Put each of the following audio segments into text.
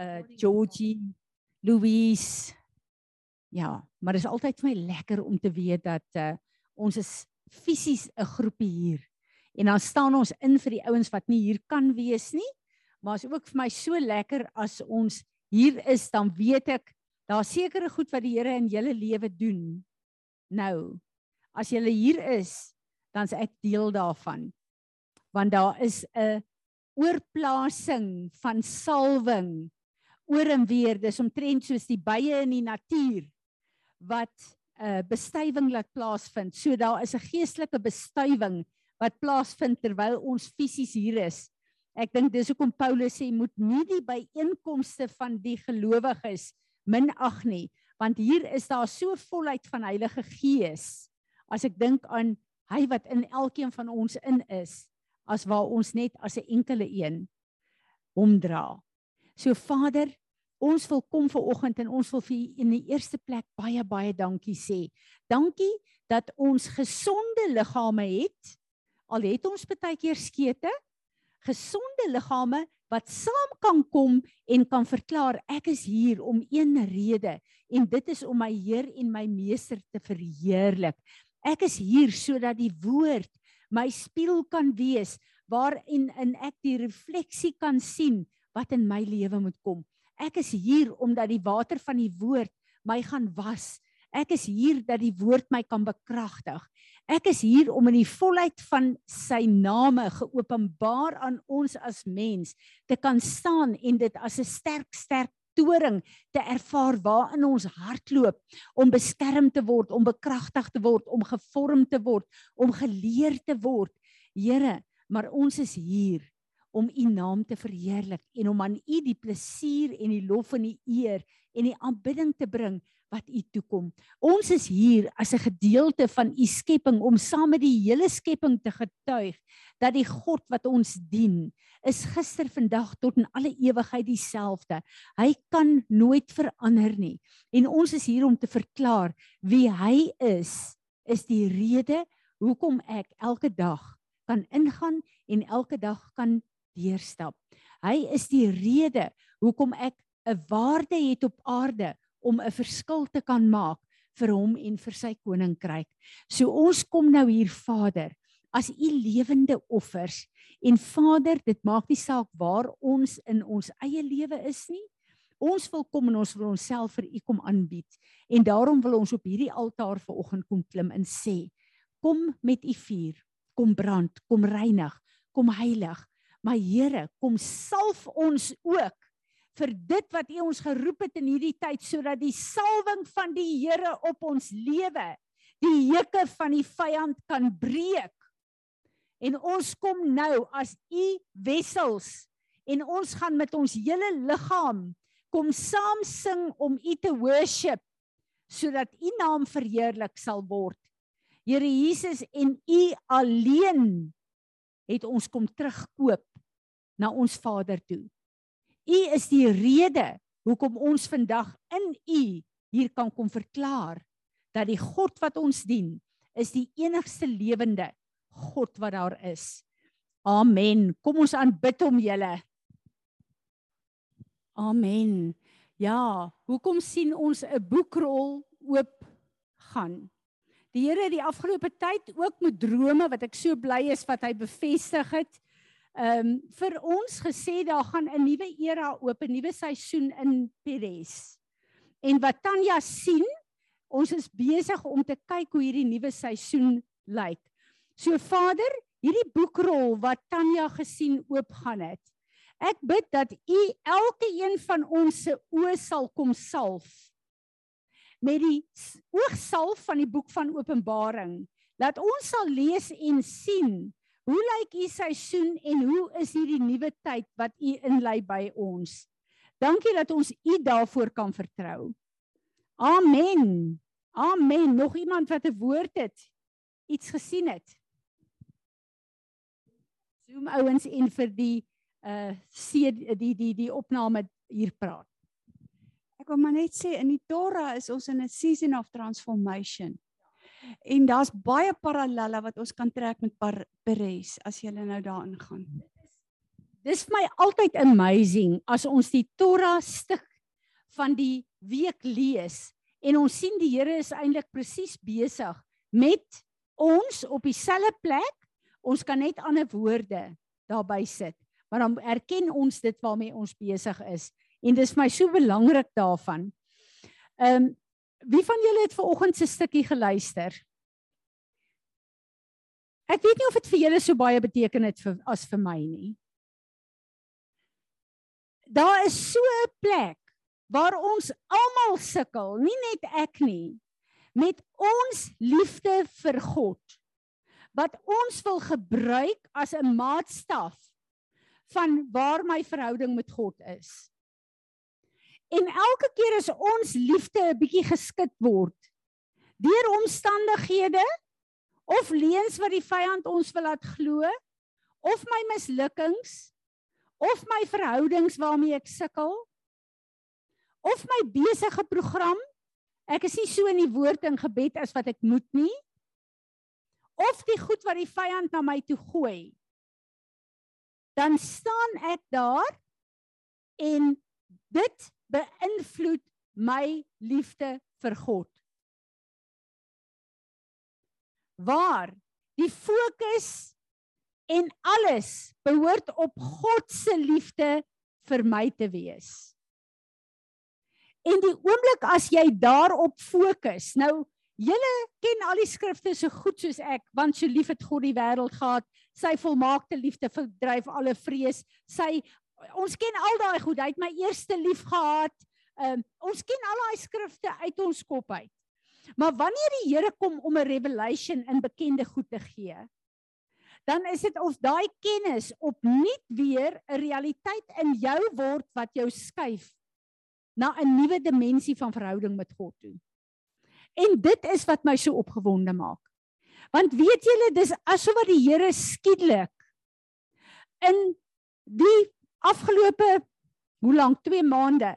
uh Georgie, Louise. Ja, maar dit is altyd vir my lekker om te weet dat uh ons is fisies 'n groepie hier. En dan staan ons in vir die ouens wat nie hier kan wees nie. Maar is ook vir my so lekker as ons hier is, dan weet ek daar sekere goed wat die Here in julle lewe doen. Nou, as jy hier is, dan is ek deel daarvan. Want daar is 'n oorplasing van salwing oor en weer. Dis omtrent soos die bye in die natuur wat 'n uh, bestuiving laat plaasvind. So daar is 'n geestelike bestuiving wat plaasvind terwyl ons fisies hier is. Ek dink dis hoekom Paulus sê moet nie die byeenkomste van die gelowiges minag nie, want hier is daar so volheid van Heilige Gees. As ek dink aan hy wat in elkeen van ons in is, as waar ons net as 'n enkele een omdra. So Vader, ons wil kom ver oggend en ons wil vir u in die eerste plek baie baie dankie sê. Dankie dat ons gesonde liggame het. Al het ons baie keer skete, gesonde liggame wat saam kan kom en kan verklaar ek is hier om een rede en dit is om my Heer en my Meester te verheerlik. Ek is hier sodat die woord my spieël kan wees waarin in ek die refleksie kan sien wat in my lewe moet kom. Ek is hier omdat die water van die woord my gaan was. Ek is hier dat die woord my kan bekragtig. Ek is hier om in die volheid van sy name geopenbaar aan ons as mens te kan staan en dit as 'n sterk sterk toring te ervaar waarin ons hardloop om beskerm te word, om bekragtig te word, om gevorm te word, om geleer te word. Here, maar ons is hier om u naam te verheerlik en om aan u die plesier en die lof en die eer en die aanbidding te bring wat u toekom. Ons is hier as 'n gedeelte van u skepping om saam met die hele skepping te getuig dat die God wat ons dien is gister, vandag tot in alle ewigheid dieselfde. Hy kan nooit verander nie. En ons is hier om te verklaar wie hy is, is die rede hoekom ek elke dag kan ingaan en elke dag kan deurstap. Hy is die rede hoekom ek 'n waarde het op aarde om 'n verskil te kan maak vir hom en vir sy koninkryk. So ons kom nou hier Vader as u lewende offers en Vader dit maak nie saak waar ons in ons eie lewe is nie. Ons wil kom en ons wil onsself vir u kom aanbied en daarom wil ons op hierdie altaar vanoggend kom klim en sê kom met u vuur, kom brand, kom reinig, kom heilig. Maar Here, kom salf ons ook vir dit wat U ons geroep het in hierdie tyd sodat die salwing van die Here op ons lewe die hekke van die vyand kan breek. En ons kom nou as U wessels en ons gaan met ons hele liggaam kom saam sing om U te worship sodat U naam verheerlik sal word. Here Jesus en U alleen het ons kom terugkoop na ons Vader toe. U is die rede hoekom ons vandag in U hier kan kom verklaar dat die God wat ons dien is die enigste lewende God wat daar is. Amen. Kom ons aanbid hom julle. Amen. Ja, hoekom sien ons 'n boekrol oop gaan? Die Here het die afgelope tyd ook met drome wat ek so bly is wat hy bevestig het ehm um, vir ons gesê daar gaan 'n nuwe era oop, 'n nuwe seisoen in Peres. En wat Tanya sien, ons is besig om te kyk hoe hierdie nuwe seisoen lyk. So Vader, hierdie boekrol wat Tanya gesien oopgaan het. Ek bid dat U elke een van ons se oë sal kom salf met die oogsalf van die boek van Openbaring. Dat ons sal lees en sien Hoe lyk u seisoen en hoe is hierdie nuwe tyd wat u inlei by ons? Dankie dat ons u daarvoor kan vertrou. Amen. Amen. Nog iemand wat 'n woord het? Iets gesien het? Zoom ouens en vir die uh die die die opname hier praat. Ek wil maar net sê in die Torah is ons in 'n season of transformation. En daar's baie parallelle wat ons kan trek met Peres as jy nou daarin gaan. dis vir my altyd amazing as ons die Torah stuk van die week lees en ons sien die Here is eintlik presies besig met ons op dieselfde plek. Ons kan net ander woorde daarby sit, maar dan erken ons dit waarmee ons besig is en dis vir my so belangrik daarvan. Ehm um, wie van julle het ver oggend se stukkie geluister? Ek weet nie of dit vir julle so baie beteken het vir as vir my nie. Daar is so 'n plek waar ons almal sukkel, nie net ek nie, met ons liefde vir God wat ons wil gebruik as 'n maatstaf van waar my verhouding met God is. En elke keer as ons liefde 'n bietjie geskit word deur omstandighede of leuns wat die vyand ons wil laat glo of my mislukkings of my verhoudings waarmee ek sukkel of my besige program ek is nie so in die woord en gebed as wat ek moet nie of die goed wat die vyand na my toe gooi dan staan ek daar en dit beïnvloed my liefde vir God waar die fokus en alles behoort op God se liefde vir my te wees. En die oomblik as jy daarop fokus. Nou, julle ken al die skrifte so goed soos ek, want so lief het God die wêreld gehad, sy volmaakte liefde verdryf alle vrees. Sy ons ken al daai goed. Hy het my eerste lief gehad. Um, ons ken al daai skrifte uit ons kop uit. Maar wanneer die Here kom om 'n revelation in bekende goed te gee, dan is dit of daai kennis opnuut weer 'n realiteit in jou word wat jou skuif na 'n nuwe dimensie van verhouding met God toe. En dit is wat my so opgewonde maak. Want weet julle, dis asof wat die Here skielik in die afgelope hoe lank 2 maande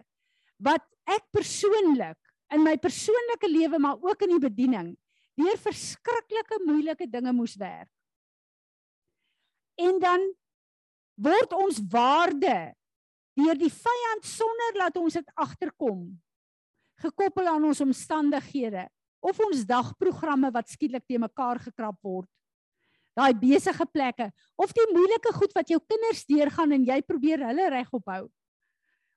wat ek persoonlik in my persoonlike lewe maar ook in die bediening deur verskriklike moeilike dinge moes werk. En dan word ons waarde deur die vyand sonder laat ons dit agterkom gekoppel aan ons omstandighede of ons dagprogramme wat skielik te mekaar gekrap word. Daai besige plekke of die moeilike goed wat jou kinders deurgaan en jy probeer hulle regop hou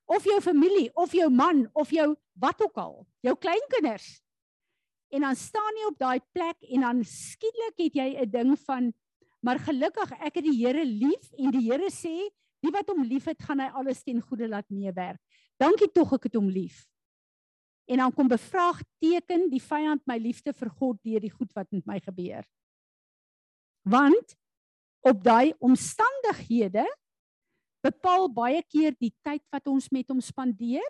of jou familie of jou man of jou wat ook al, jou kleinkinders. En dan staan jy op daai plek en dan skielik het jy 'n ding van maar gelukkig ek het die Here lief en die Here sê die wat hom liefhet gaan hy alles ten goeie laat meewerk. Dankie tog ek het hom lief. En dan kom bevraagteken die vyand my liefde vir God deur die goed wat met my gebeur. Want op daai omstandighede bepaal baie keer die tyd wat ons met hom spandeer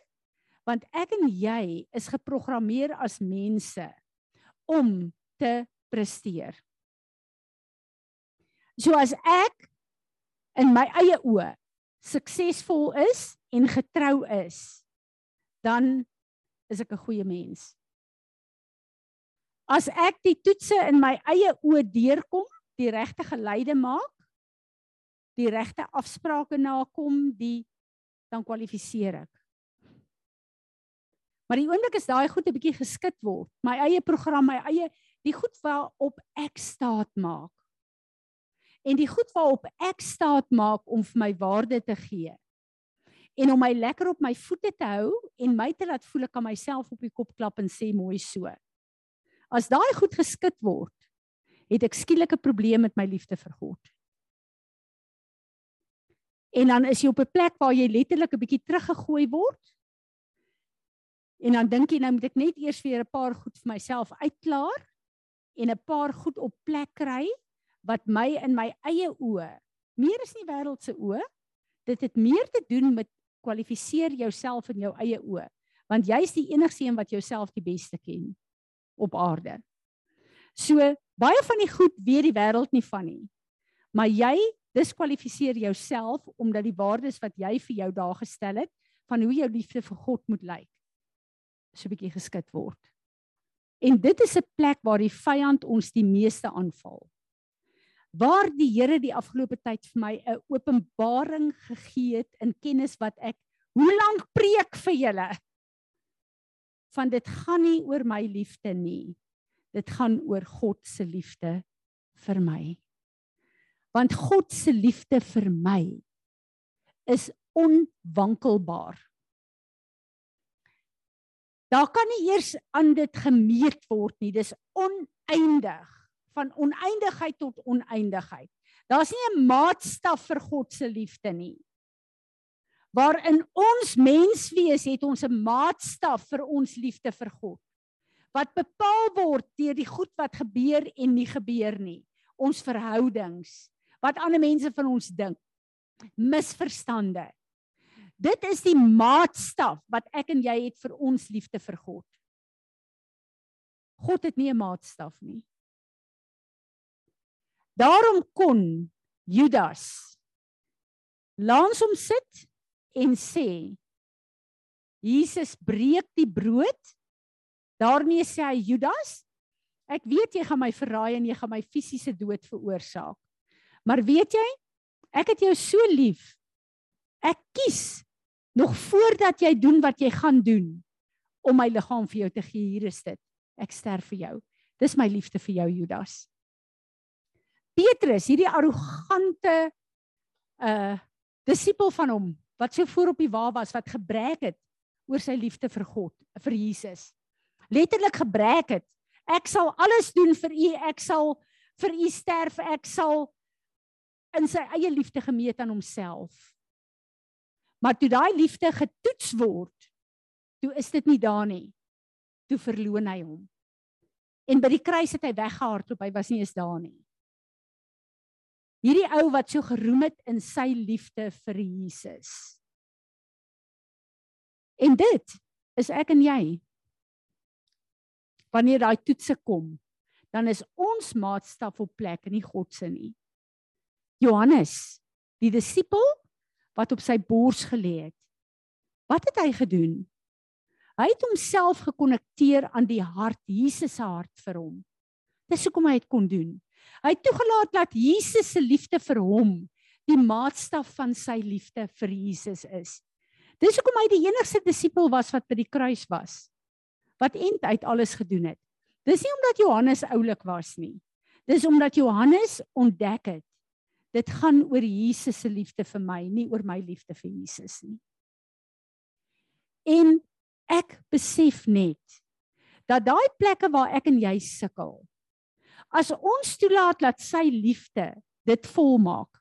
want ek en jy is geprogrammeer as mense om te presteer. So as ek in my eie oë suksesvol is en getrou is, dan is ek 'n goeie mens. As ek die toetse in my eie oë deurkom, die regte geleide maak, die regte afsprake nakom, die dan kwalifiseer ek. Maar die oomblik is daai goed 'n bietjie geskit word. My eie program, my eie die goed waarop ek staat maak. En die goed waarop ek staat maak om vir my waarde te gee. En om my lekker op my voete te hou en my te laat voel ek kan myself op die kop klap en sê mooi so. As daai goed geskit word, het ek skielik 'n probleem met my liefde vir God. En dan is jy op 'n plek waar jy letterlik 'n bietjie teruggegooi word. En dan dink jy nou moet ek net eers weer 'n paar goed vir myself uitklaar en 'n paar goed op plek kry wat my in my eie oë meer is nie wêreld se oë. Dit het meer te doen met kwalifiseer jouself in jou eie oë, want jy's die enigste een wat jouself die beste ken op aarde. So baie van die goed weet die wêreld nie van nie. Maar jy diskwalifiseer jouself omdat die waardes wat jy vir jou daar gestel het van hoe jou liefde vir God moet lyk so 'n bietjie geskit word. En dit is 'n plek waar die vyand ons die meeste aanval. waar die Here die afgelope tyd vir my 'n openbaring gegee het in kennis wat ek hoe lank preek vir julle van dit gaan nie oor my liefde nie dit gaan oor God se liefde vir my want God se liefde vir my is onwankelbaar daar kan nie eers aan dit gemeet word nie dis oneindig van oneindigheid tot oneindigheid. Daar's nie 'n maatstaf vir God se liefde nie. Waarin ons menswees het ons 'n maatstaf vir ons liefde vir God. Wat bepaal word deur die goed wat gebeur en nie gebeur nie. Ons verhoudings, wat ander mense van ons dink. Misverstande. Dit is die maatstaf wat ek en jy het vir ons liefde vir God. God het nie 'n maatstaf nie. Daarom kon Judas langs hom sit en sê Jesus breek die brood. Daarmee sê hy Judas, ek weet jy gaan my verraai en jy gaan my fisiese dood veroorsaak. Maar weet jy, ek het jou so lief. Ek kies nog voordat jy doen wat jy gaan doen om my liggaam vir jou te gee. Hier is dit. Ek sterf vir jou. Dis my liefde vir jou Judas. Petrus, hierdie arrogante uh disipel van hom wat so voor op die wa was wat gebrek het oor sy liefde vir God, vir Jesus. Letterlik gebrek het. Ek sal alles doen vir u, ek sal vir u sterf, ek sal in sy eie liefde gemeet aan homself. Maar toe daai liefde getoets word, toe is dit nie daar nie. Toe verloon hy hom. En by die kruis het hy weggehardloop, hy was nie eens daar nie. Hierdie ou wat so geroem het in sy liefde vir Jesus. En dit is ek en jy. Wanneer daai toetse kom, dan is ons maatstaf op plek en nie God se nie. Johannes, die disipel wat op sy bors gelê het. Wat het hy gedoen? Hy het homself gekonnekteer aan die hart, Jesus se hart vir hom. Dis hoekom hy dit kon doen. Hy het toegelaat dat Jesus se liefde vir hom die maatstaf van sy liefde vir Jesus is. Dis hoekom hy die enigste disipel was wat by die kruis was. Wat end uit alles gedoen het. Dis nie omdat Johannes oulik was nie. Dis omdat Johannes ontdek het dit gaan oor Jesus se liefde vir my, nie oor my liefde vir Jesus nie. En ek besef net dat daai plekke waar ek en jy sukkel, as ons toelaat dat sy liefde dit volmaak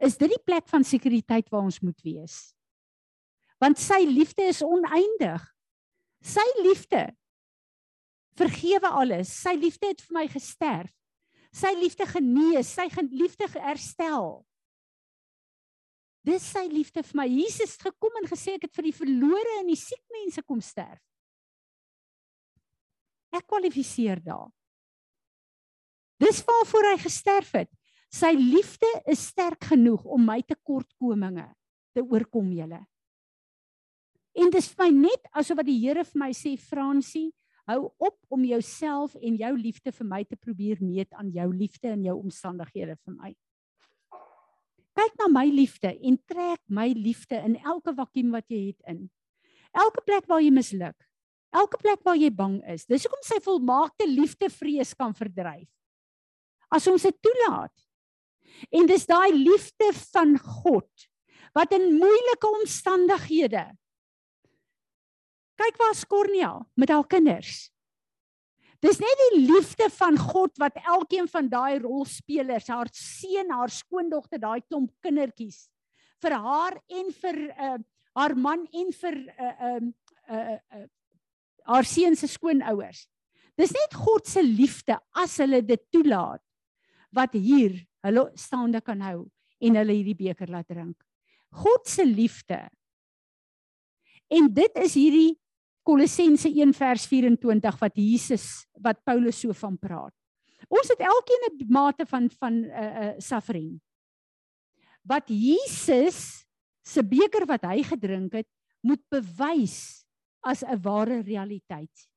is dit die plek van sekuriteit waar ons moet wees want sy liefde is oneindig sy liefde vergewe alles. Sy liefde het vir my gesterf. Sy liefde genees. Sy liefde herstel dis sy liefde vir my. Jesus het gekom en gesê ek het vir die verlore en die siek mense kom sterf. Ek kwalifiseer daar. Dis waarvoor hy gesterf het. Sy liefde is sterk genoeg om my tekortkominge te oorkom julle. En dis vir my net asof wat die Here vir my sê Fransie, hou op om jouself en jou liefde vir my te probeer meet aan jou liefde en jou omstandighede vir my. Kyk na my liefde en trek my liefde in elke vakuum wat jy het in. Elke plek waar jy misluk, elke plek waar jy bang is. Dis hoekom sy volmaakte liefde vrees kan verdryf as ons dit toelaat. En dis daai liefde van God wat in moeilike omstandighede kyk waar Skornia met haar kinders. Dis net die liefde van God wat elkeen van daai rolspelers, haar seun, haar skoondogter, daai klomp kindertjies vir haar en vir uh, haar man en vir uh um uh, uh, uh, haar seun se skoonouers. Dis net God se liefde as hulle dit toelaat wat hier hulle staande kan hou en hulle hierdie beker laat drink. God se liefde. En dit is hierdie Kolossense 1 vers 24 wat Jesus wat Paulus so van praat. Ons het elkeen 'n mate van van 'n uh, uh, suffering. Wat Jesus se beker wat hy gedrink het, moet bewys as 'n ware realiteit.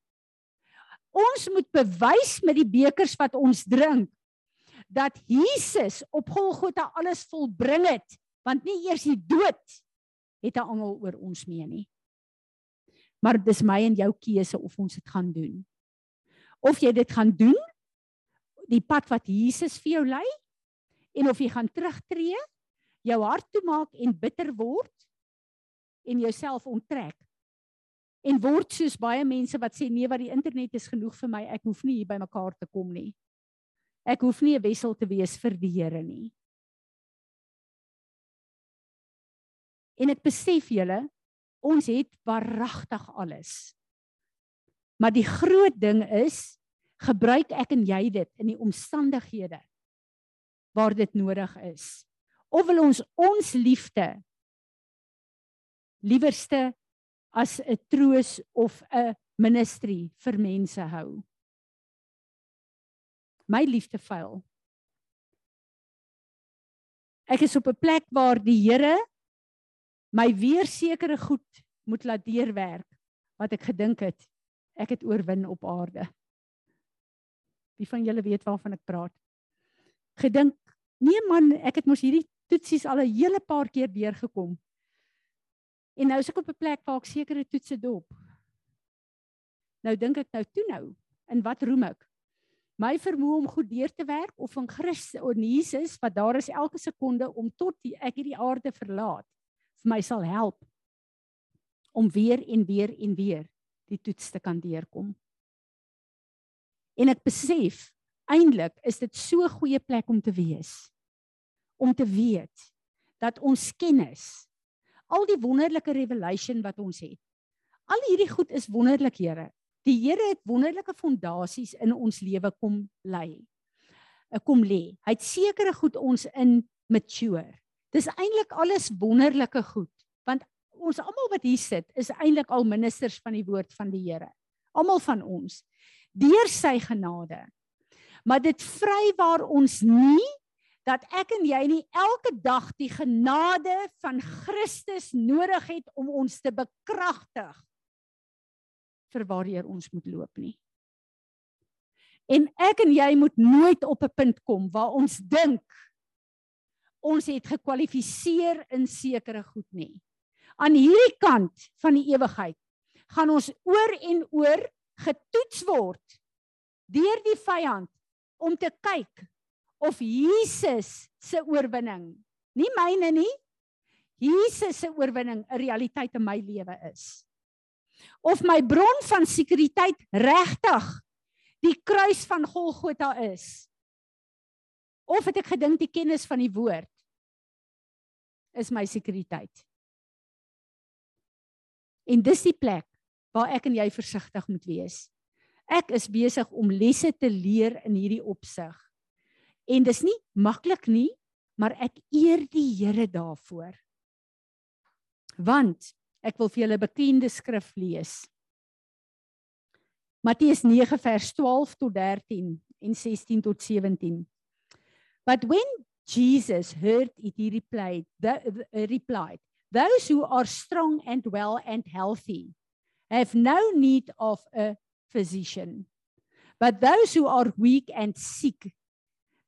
Ons moet bewys met die bekers wat ons drink dat Jesus op Golgotha alles volbring het, want nie eers die dood het 'n angel oor ons mee nie. Maar dis my en jou keuse of ons dit gaan doen. Of jy dit gaan doen die pad wat Jesus vir jou lei en of jy gaan terugtreë, jou hart toemaak en bitter word en jouself onttrek. En word soos baie mense wat sê nee wat die internet is genoeg vir my, ek hoef nie hier by mekaar te kom nie. Ek hoef nie 'n wissel te wees vir die Here nie. En ek besef julle, ons het waaragtig alles. Maar die groot ding is, gebruik ek en jy dit in die omstandighede waar dit nodig is. Of wil ons ons liefde liewerste as 'n troos of 'n ministry vir mense hou? my liefde vuil. Ek is op 'n plek waar die Here my weer sekere goed moet laat deurwerk wat ek gedink het ek het oorwin op aarde. Wie van julle weet waarvan ek praat? Gedink, nee man, ek het mos hierdie toetsies al 'n hele paar keer deurgekom. En nou is ek op 'n plek waar ek sekere toetse dop. Nou dink ek nou toe nou, in wat roem ek? my vermoë om goed deur te werk of van Christus of Jesus wat daar is elke sekonde om tot die, ek hierdie aarde verlaat vir my sal help om weer en weer en weer die toets te kan deurkom. En ek besef eintlik is dit so 'n goeie plek om te wees. Om te weet dat ons kennis al die wonderlike revelation wat ons het. Al hierdie goed is wonderlik, Here. Die Here het wonderlike fondasies in ons lewe kom lê. Eh, kom lê. Hy het sekere goed ons in mature. Dis eintlik alles wonderlike goed, want ons almal wat hier sit is eintlik al ministers van die woord van die Here. Almal van ons deur sy genade. Maar dit vry waar ons nie dat ek en jy nie elke dag die genade van Christus nodig het om ons te bekragtig vir waardeur ons moet loop nie. En ek en jy moet nooit op 'n punt kom waar ons dink ons het gekwalifiseer in sekere goed nie. Aan hierdie kant van die ewigheid gaan ons oor en oor getoets word deur die vyand om te kyk of Jesus se oorwinning, nie myne nie, Jesus se oorwinning 'n realiteit in my lewe is of my bron van sekuriteit regtig die kruis van Golgotha is. Of het ek gedink die kennis van die woord is my sekuriteit. En dis die plek waar ek en jy versigtig moet wees. Ek is besig om lesse te leer in hierdie opsig. En dis nie maklik nie, maar ek eer die Here daarvoor. Want Ek wil vir julle bekende skrif lees. Matteus 9 vers 12 tot 13 en 16 tot 17. But when Jesus heard it he replied, the, the, uh, replied, those who are strong and well and healthy have no need of a physician. But those who are weak and sick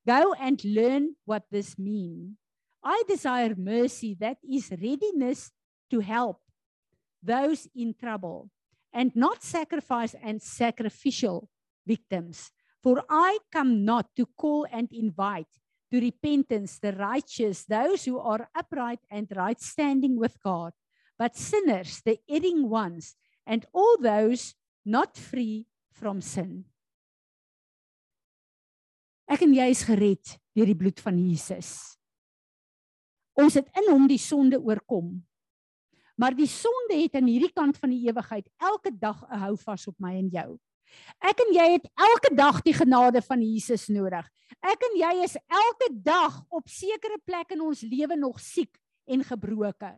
go and learn what this means. I desire mercy that is readiness to help those in trouble and not sacrifice and sacrificial victims. For I come not to call and invite to repentance the righteous, those who are upright and right standing with God, but sinners, the erring ones, and all those not free from sin. Ek en jy is gered deur die bloed van Jesus. Ons het in hom die sonde oorkom Maar die sonde het aan hierdie kant van die ewigheid elke dag 'n houvas op my en jou. Ek en jy het elke dag die genade van Jesus nodig. Ek en jy is elke dag op sekere plekke in ons lewe nog siek en gebroke.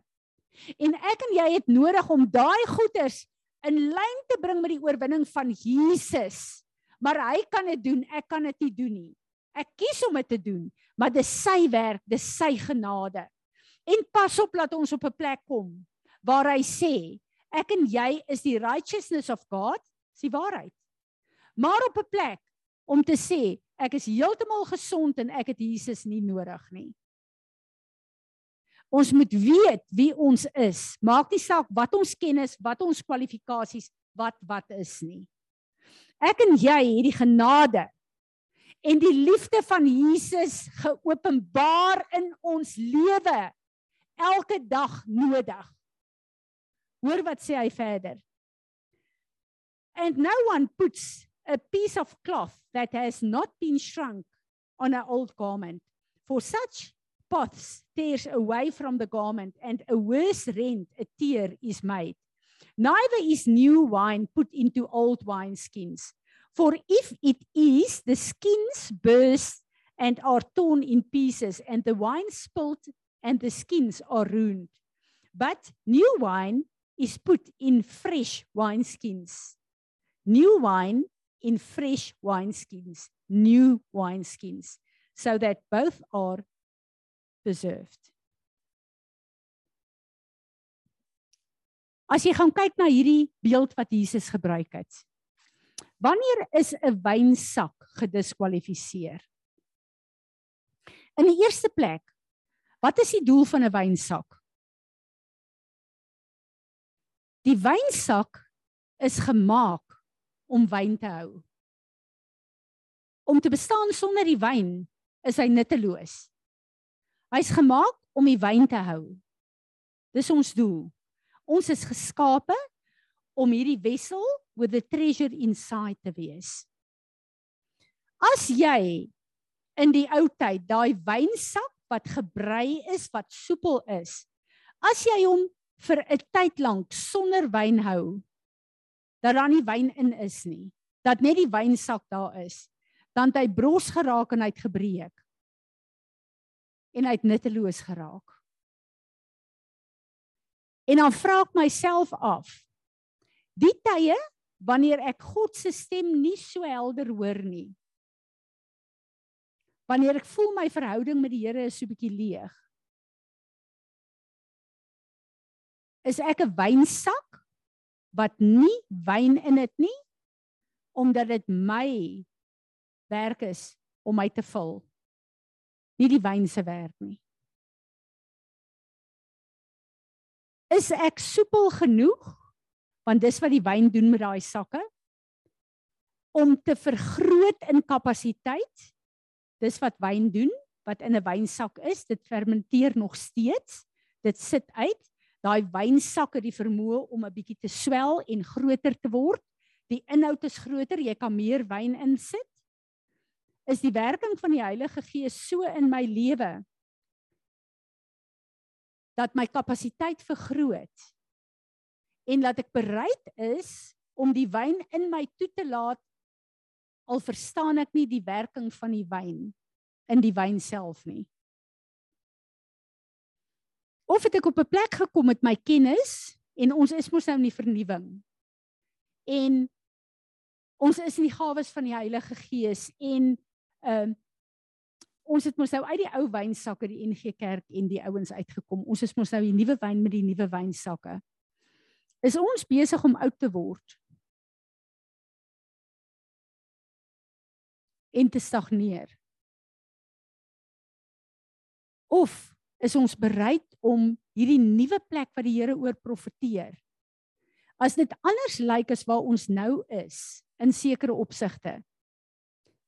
En ek en jy het nodig om daai goeders in lyn te bring met die oorwinning van Jesus. Maar hy kan dit doen, ek kan dit nie doen nie. Ek kies om dit te doen, maar dis sy werk, dis sy genade. En pas op dat ons op 'n plek kom waar hy sê ek en jy is die righteousness of God, is die waarheid. Maar op 'n plek om te sê ek is heeltemal gesond en ek het Jesus nie nodig nie. Ons moet weet wie ons is. Maak nie saak wat ons kennis, wat ons kwalifikasies, wat wat is nie. Ek en jy het die genade en die liefde van Jesus geopenbaar in ons lewe elke dag nodig. Hoor wat sê hy verder? And no one puts a piece of cloth that has not been shrunk on an old garment. For such poths tears away from the garment, and a worse rent, a tear, is made. Neither is new wine put into old wineskins. For if it is, the skins burst and are torn in pieces, and the wine spilled, and the skins are ruined. But new wine is put in fresh wineskins. New wine in fresh wineskins, new wineskins, so that both are preserved. As jy gaan kyk na hierdie beeld wat Jesus gebruik het. Wanneer is 'n wynsak gediskwalifiseer? In die eerste plek, wat is die doel van 'n wynsak? Die wynsak is gemaak om wyn te hou. Om te bestaan sonder die wyn is hy nutteloos. Hy's gemaak om die wyn te hou. Dis ons doel. Ons is geskape om hierdie wessel with the treasure inside te wees. As jy in die ou tyd daai wynsak wat gebrei is, wat soepel is, as jy hom vir 'n tyd lank sonder wyn hou, dat daar nie wyn in is nie, dat net die wynsak daar is, dan het hy bros geraak en hy het gebreek. En hy het nutteloos geraak. En dan vra ek myself af, die tye wanneer ek God se stem nie so helder hoor nie. Wanneer ek voel my verhouding met die Here is so bietjie leeg. Is ek 'n wynsak wat nie wyn in dit nie omdat dit my werk is om my te vul. Nie die wyn se werk nie. Is ek soepel genoeg want dis wat die wyn doen met daai sakke om te vergroot in kapasiteit? Dis wat wyn doen wat in 'n wynsak is dit fermenteer nog steeds dit sit uit daai wynsak het die vermoë om 'n bietjie te swel en groter te word. Die inhoud is groter, jy kan meer wyn insit. Is die werking van die Heilige Gees so in my lewe dat my kapasiteit vergroot en dat ek bereid is om die wyn in my toe te laat al verstaan ek nie die werking van die wyn in die wyn self nie of het ek op 'n plek gekom met my kennis en ons is mos nou in die vernuwing. En ons is in die gawes van die Heilige Gees en ehm uh, ons het mos nou uit die ou wynsakke die NG Kerk en die ouens uitgekom. Ons is mos nou die nuwe wyn met die nuwe wynsakke. Is ons besig om oud te word? En te stagneer? Of is ons bereid om hierdie nuwe plek wat die Here oor profeteer. As dit anders lyk as waar ons nou is in sekere opsigte,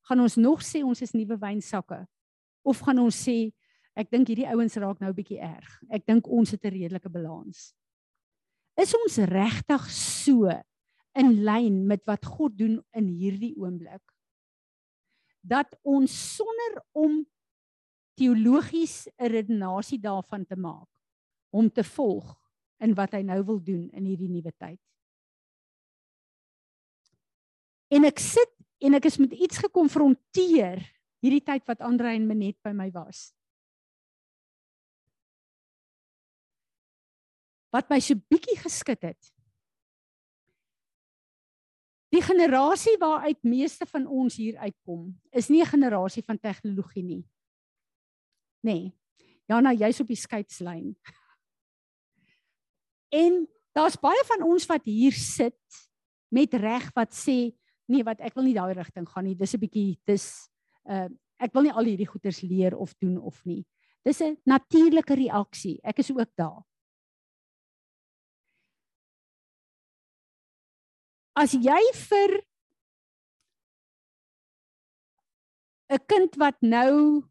gaan ons nog sê ons is nuwe wynsakke of gaan ons sê ek dink hierdie ouens raak nou bietjie erg. Ek dink ons het 'n redelike balans. Is ons regtig so in lyn met wat God doen in hierdie oomblik? Dat ons sonder om teologies 'n redenasie daarvan te maak om te volg in wat hy nou wil doen in hierdie nuwe tyd. En ek sit en ek is met iets gekonfronteer hierdie tyd wat Andre en Menet by my was. Wat my so bietjie geskit het. Die generasie waaruit meeste van ons hier uitkom, is nie 'n generasie van tegnologie nie nê. Nee. Jana, jy's op die skeidslyn. En daar's baie van ons wat hier sit met reg wat sê nee wat ek wil nie daai rigting gaan nie. Dis 'n bietjie dis uh ek wil nie al hierdie goeters leer of doen of nie. Dis 'n natuurlike reaksie. Ek is ook daar. As jy vir 'n kind wat nou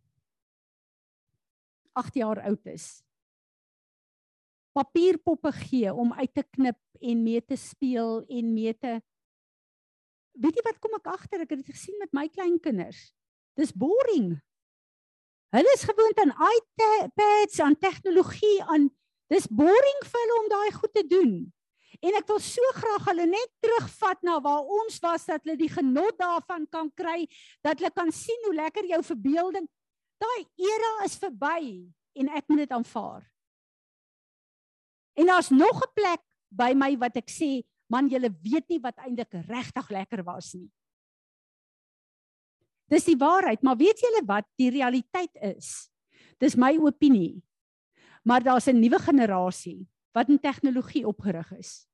8 jaar oud is, papierpoppe gee om uit te knip en mee te speel en mee te Weet jy wat kom ek agter? Ek het dit gesien met my kleinkinders. Dis boring. Hulle is gewoond aan iPads, aan tegnologie, aan dis boring vir hulle om daai goed te doen. En ek wil so graag hulle net terugvat na waar ons was dat hulle die genot daarvan kan kry, dat hulle kan sien hoe lekker jou verbeelding. Daai era is verby en ek moet dit aanvaar. En daar's nog 'n plek by my wat ek sê, man, julle weet nie wat eintlik regtig lekker was nie. Dis die waarheid, maar weet julle wat die realiteit is? Dis my opinie. Maar daar's 'n nuwe generasie wat in tegnologie opgerig is.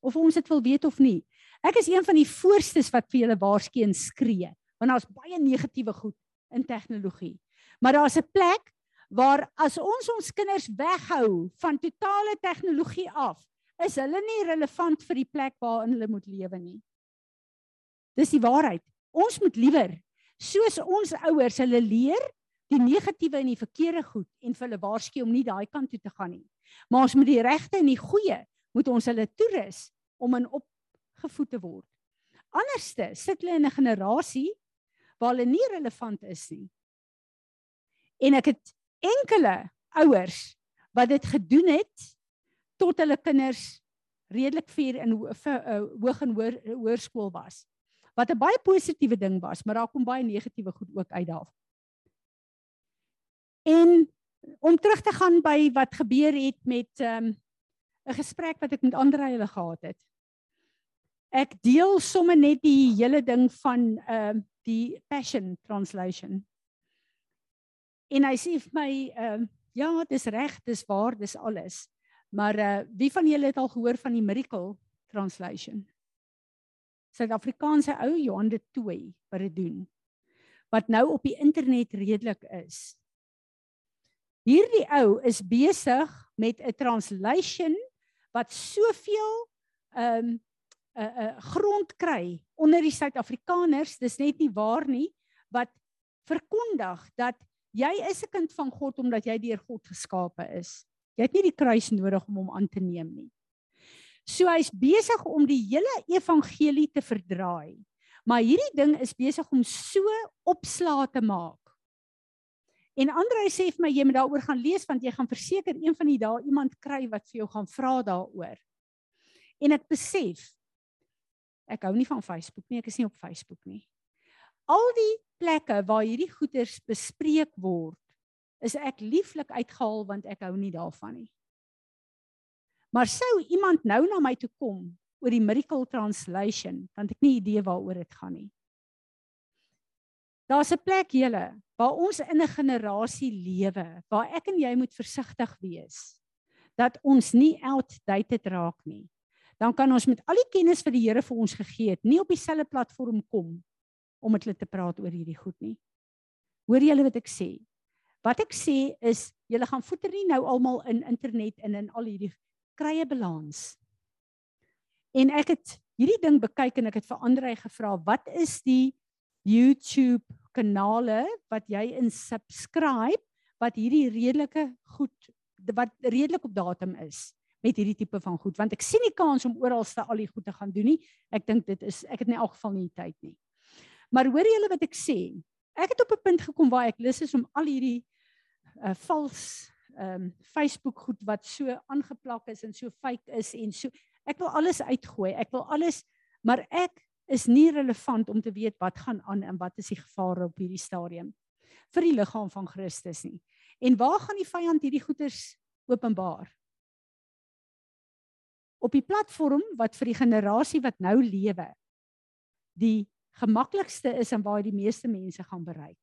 Of ons dit wil weet of nie. Ek is een van die voorstes wat vir julle waarskyn skree, want daar's baie negatiewe goed in tegnologie. Maar daar's 'n plek waar as ons ons kinders weghou van totale tegnologie af, is hulle nie relevant vir die plek waarin hulle moet lewe nie. Dis die waarheid. Ons moet liewer soos ons ouers hulle leer die negatiewe en die verkeerde goed en vir hulle waarsku om nie daai kant toe te gaan nie. Maar ons moet die regte en die goeie moet ons hulle toerus om in opgevoed te word. Anderste sit hulle in 'n generasie waar hulle nie relevant is nie. En ek het enkele ouers wat dit gedoen het tot hulle kinders redelik vir in uh, hoog en hoër hoërskool was. Wat 'n baie positiewe ding was, maar daar kom baie negatiewe goed ook uit daar. En om terug te gaan by wat gebeur het met 'n um, gesprek wat ek met Andre hulle gehad het. Ek deel sommer net die hele ding van ehm uh, die passion translation en hy sê vir my ehm uh, ja, dis reg, dis waar, dis alles. Maar uh wie van julle het al gehoor van die miracle translation? Suid-Afrikaanse ou Johan de Tooi wat dit doen. Wat nou op die internet redelik is. Hierdie ou is besig met 'n translation wat soveel ehm um, 'n uh, 'n uh, grond kry onder die Suid-Afrikaners, dis net nie waar nie, wat verkondig dat Jy is 'n kind van God omdat jy deur God geskape is. Jy het nie die kruis nodig om hom aan te neem nie. So hy's besig om die hele evangelie te verdraai. Maar hierdie ding is besig om so opslaa te maak. En Andre sê vir my jy moet daaroor gaan lees want jy gaan verseker een van die dae iemand kry wat vir jou gaan vra daaroor. En ek besef ek hou nie van Facebook nie, ek is nie op Facebook nie. Al die plekke waar hierdie goeders bespreek word, is ek lieflik uitgehaal want ek hou nie daarvan nie. Maar sou iemand nou na my toe kom oor die miracle translation, dan het ek nie idee waaroor dit gaan nie. Daar's 'n plek julle waar ons in 'n generasie lewe waar ek en jy moet versigtig wees dat ons nie outdated raak nie. Dan kan ons met al die kennis wat die Here vir ons gegee het, nie op dieselfde platform kom om met hulle te praat oor hierdie goed nie. Hoor julle wat ek sê? Wat ek sê is julle gaan voeter nie nou almal in internet en in al hierdie krye balans. En ek het hierdie ding bekyk en ek het vir Andre gevra, wat is die YouTube kanale wat jy in subscribe wat hierdie redelike goed wat redelik op datum is met hierdie tipe van goed want ek sien nie kans om oralste al die goed te gaan doen nie. Ek dink dit is ek het in elk geval nie tyd nie. Maar hoor julle wat ek sê? Ek het op 'n punt gekom waar ek lus is om al hierdie uh vals ehm um, Facebook goed wat so aangeplak is en so fake is en so ek wil alles uitgooi. Ek wil alles maar ek is nie relevant om te weet wat gaan aan en wat is die gevare op hierdie stadium vir die liggaam van Christus nie. En waar gaan die vyand hierdie goeters openbaar? Op die platform wat vir die generasie wat nou lewe die gemaklikste is en waar die meeste mense gaan bereik.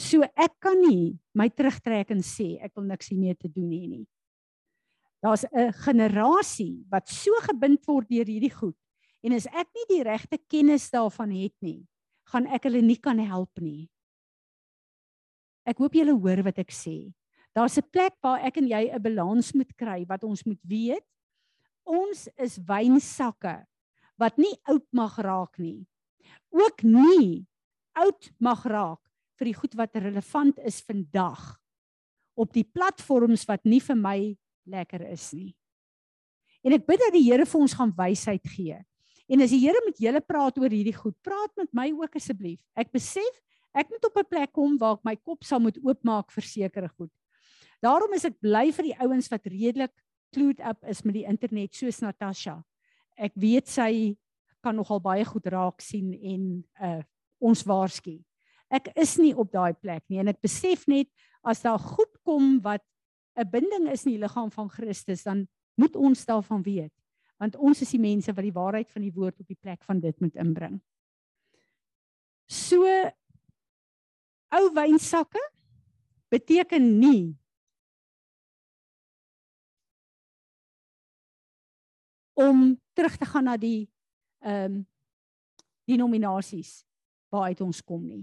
So ek kan nie my terugtrek en sê ek wil niks hiermee te doen hê nie. Daar's 'n generasie wat so gebind word deur hierdie goed en as ek nie die regte kennis daarvan het nie, gaan ek hulle nie kan help nie. Ek hoop julle hoor wat ek sê. Daar's 'n plek waar ek en jy 'n balans moet kry wat ons moet weet. Ons is wynsakke wat nie oud mag raak nie. Ook nie oud mag raak vir die goed wat relevant is vandag op die platforms wat nie vir my lekker is nie. En ek bid dat die Here vir ons gaan wysheid gee. En as die Here met julle praat oor hierdie goed, praat met my ook asseblief. Ek besef ek moet op 'n plek kom waar ek my kop sal moet oopmaak vir sekere goed. Daarom is ek bly vir die ouens wat redelik clued up is met die internet soos Natasha. Ek weet sy kan nogal baie goed raak sien en uh ons waarsku. Ek is nie op daai plek nie en ek besef net as daar goed kom wat 'n binding is in die liggaam van Christus, dan moet ons daarvan weet, want ons is die mense wat die waarheid van die woord op die plek van dit moet inbring. So ou wynsakke beteken nie om terug te gaan na die ehm um, denominasies waaruit ons kom nie.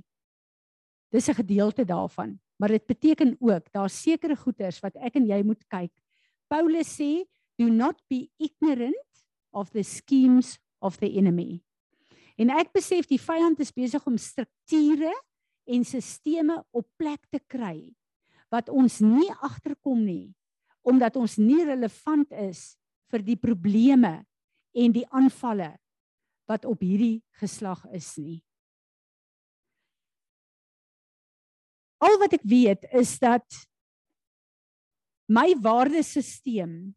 Dis 'n gedeelte daarvan, maar dit beteken ook daar's sekere goeders wat ek en jy moet kyk. Paulus sê, "Do not be ignorant of the schemes of the enemy." En ek besef die vyand is besig om strukture en sisteme op plek te kry wat ons nie agterkom nie omdat ons nie relevant is vir die probleme en die aanvalle wat op hierdie geslag is nie. Al wat ek weet is dat my waardesisteem